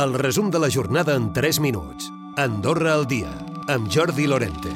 El resum de la jornada en 3 minuts. Andorra al dia, amb Jordi Lorente.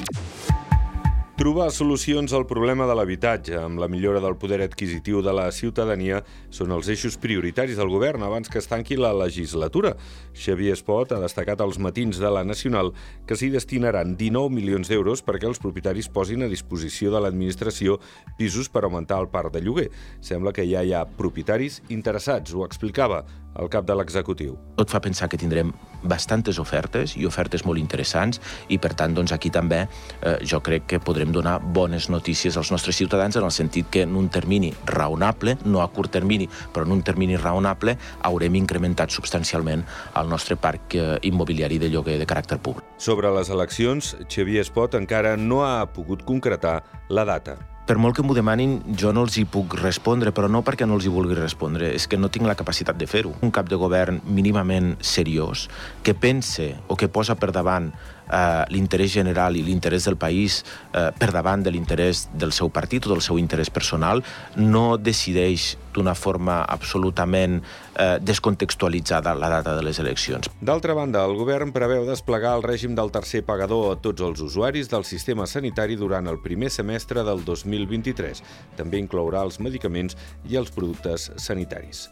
Trobar solucions al problema de l'habitatge amb la millora del poder adquisitiu de la ciutadania són els eixos prioritaris del govern abans que es tanqui la legislatura. Xavier Espot ha destacat als matins de la Nacional que s'hi destinaran 19 milions d'euros perquè els propietaris posin a disposició de l'administració pisos per augmentar el parc de lloguer. Sembla que ja hi ha propietaris interessats, ho explicava el cap de l'executiu. Tot fa pensar que tindrem bastantes ofertes i ofertes molt interessants i per tant doncs aquí també eh, jo crec que podrem donar bones notícies als nostres ciutadans en el sentit que en un termini raonable, no a curt termini, però en un termini raonable haurem incrementat substancialment el nostre parc eh, immobiliari de lloguer de caràcter públic. Sobre les eleccions, Xavier Espot encara no ha pogut concretar la data per molt que m'ho demanin, jo no els hi puc respondre, però no perquè no els hi vulgui respondre, és que no tinc la capacitat de fer-ho. Un cap de govern mínimament seriós, que pense o que posa per davant eh, l'interès general i l'interès del país eh, per davant de l'interès del seu partit o del seu interès personal, no decideix d'una forma absolutament eh, descontextualitzada la data de les eleccions. D'altra banda, el govern preveu desplegar el règim del tercer pagador a tots els usuaris del sistema sanitari durant el primer semestre del 2023. També inclourà els medicaments i els productes sanitaris.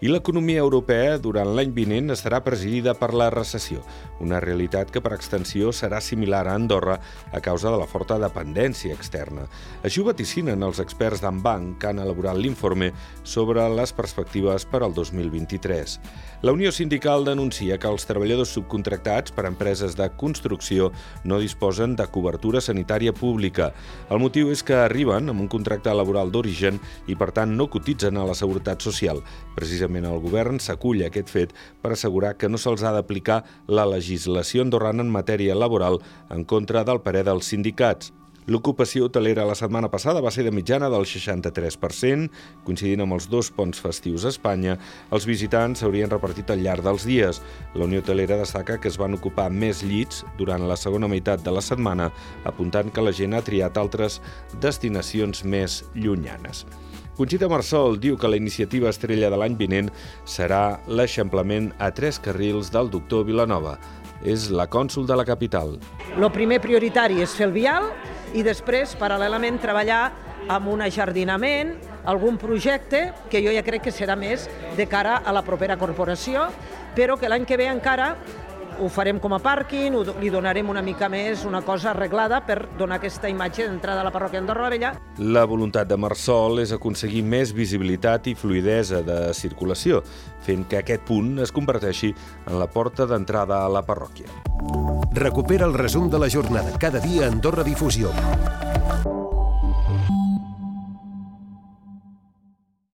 I l'economia europea durant l'any vinent estarà presidida per la recessió, una realitat que per extensió serà similar a Andorra a causa de la forta dependència externa. Així ho vaticinen els experts d'Anbanc que han elaborat l'informe sobre les perspectives per al 2023. La Unió Sindical denuncia que els treballadors subcontractats per empreses de construcció no disposen de cobertura sanitària pública. El motiu és que arriben amb un contracte laboral d'origen i, per tant, no cotitzen a la Seguretat Social. Precisament Precisament el govern s'acull aquest fet per assegurar que no se'ls ha d'aplicar la legislació andorrana en matèria laboral en contra del parer dels sindicats. L'ocupació hotelera la setmana passada va ser de mitjana del 63%, coincidint amb els dos ponts festius a Espanya. Els visitants s'haurien repartit al llarg dels dies. La Unió Hotelera destaca que es van ocupar més llits durant la segona meitat de la setmana, apuntant que la gent ha triat altres destinacions més llunyanes. Conxita Marsol diu que la iniciativa estrella de l'any vinent serà l'eixamplament a tres carrils del doctor Vilanova. És la cònsul de la capital. El primer prioritari és fer el vial i després, paral·lelament, treballar amb un ajardinament, algun projecte que jo ja crec que serà més de cara a la propera corporació, però que l'any que ve encara ho farem com a pàrquing, ho, li donarem una mica més una cosa arreglada per donar aquesta imatge d'entrada a la parròquia Andorra la Vella. La voluntat de Marsol és aconseguir més visibilitat i fluidesa de circulació, fent que aquest punt es converteixi en la porta d'entrada a la parròquia. Recupera el resum de la jornada cada dia a Andorra Difusió.